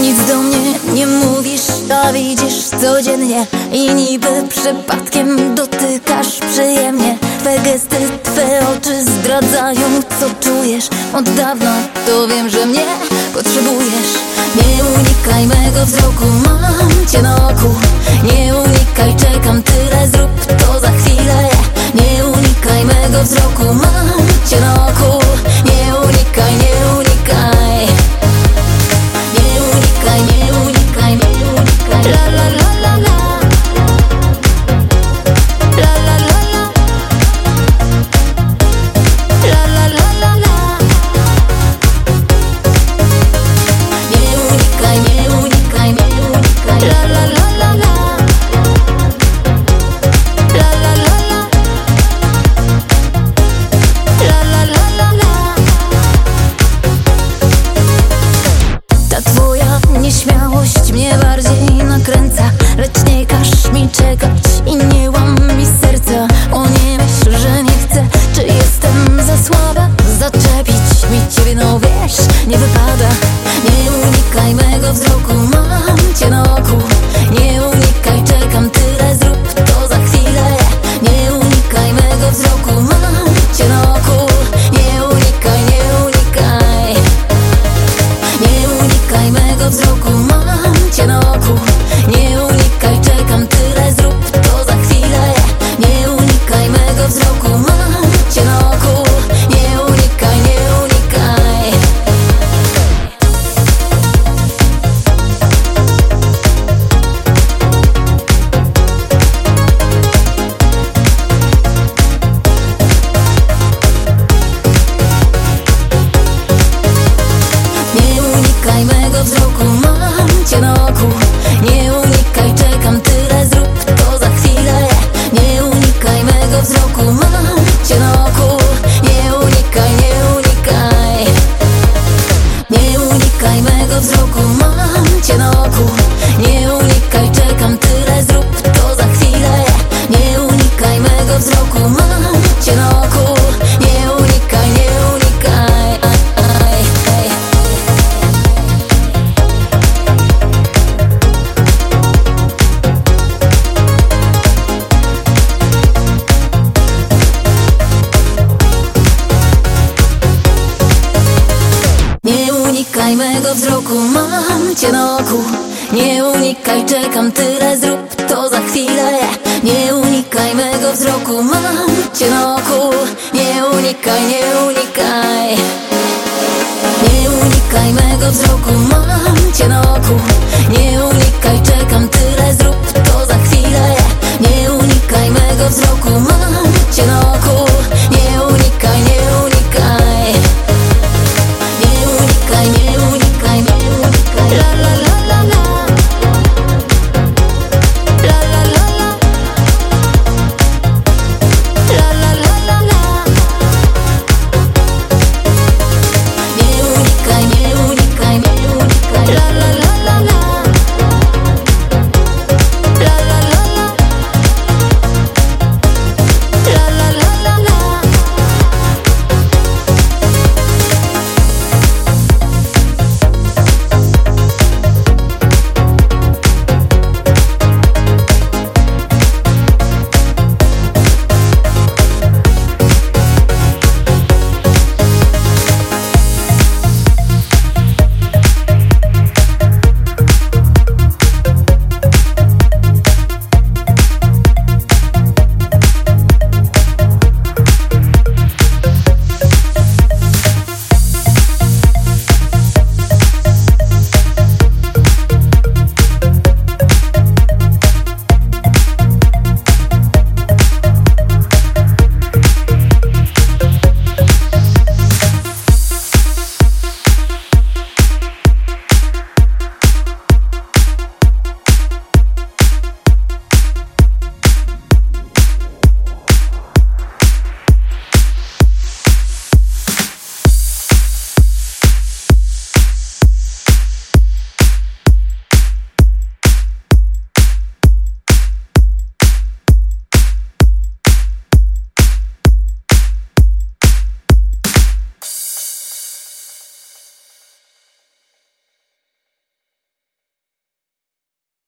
Nic do mnie nie mówisz, a widzisz codziennie I niby przypadkiem dotykasz przyjemnie. Twe gesty, twe oczy zdradzają co czujesz? Od dawna to wiem, że mnie potrzebujesz. Nie unikaj mego wzroku, mam cię na oku. Nie unikaj, czekam tyle, zrób to za chwilę. Nie unikaj mego wzroku, mam Szukaj mego wzroku, mam cię na oku. Nie unikaj, czekam tyle, zrób to za chwilę. Nie unikaj mego wzroku, mam cię na oku. Nie unikaj, nie unikaj.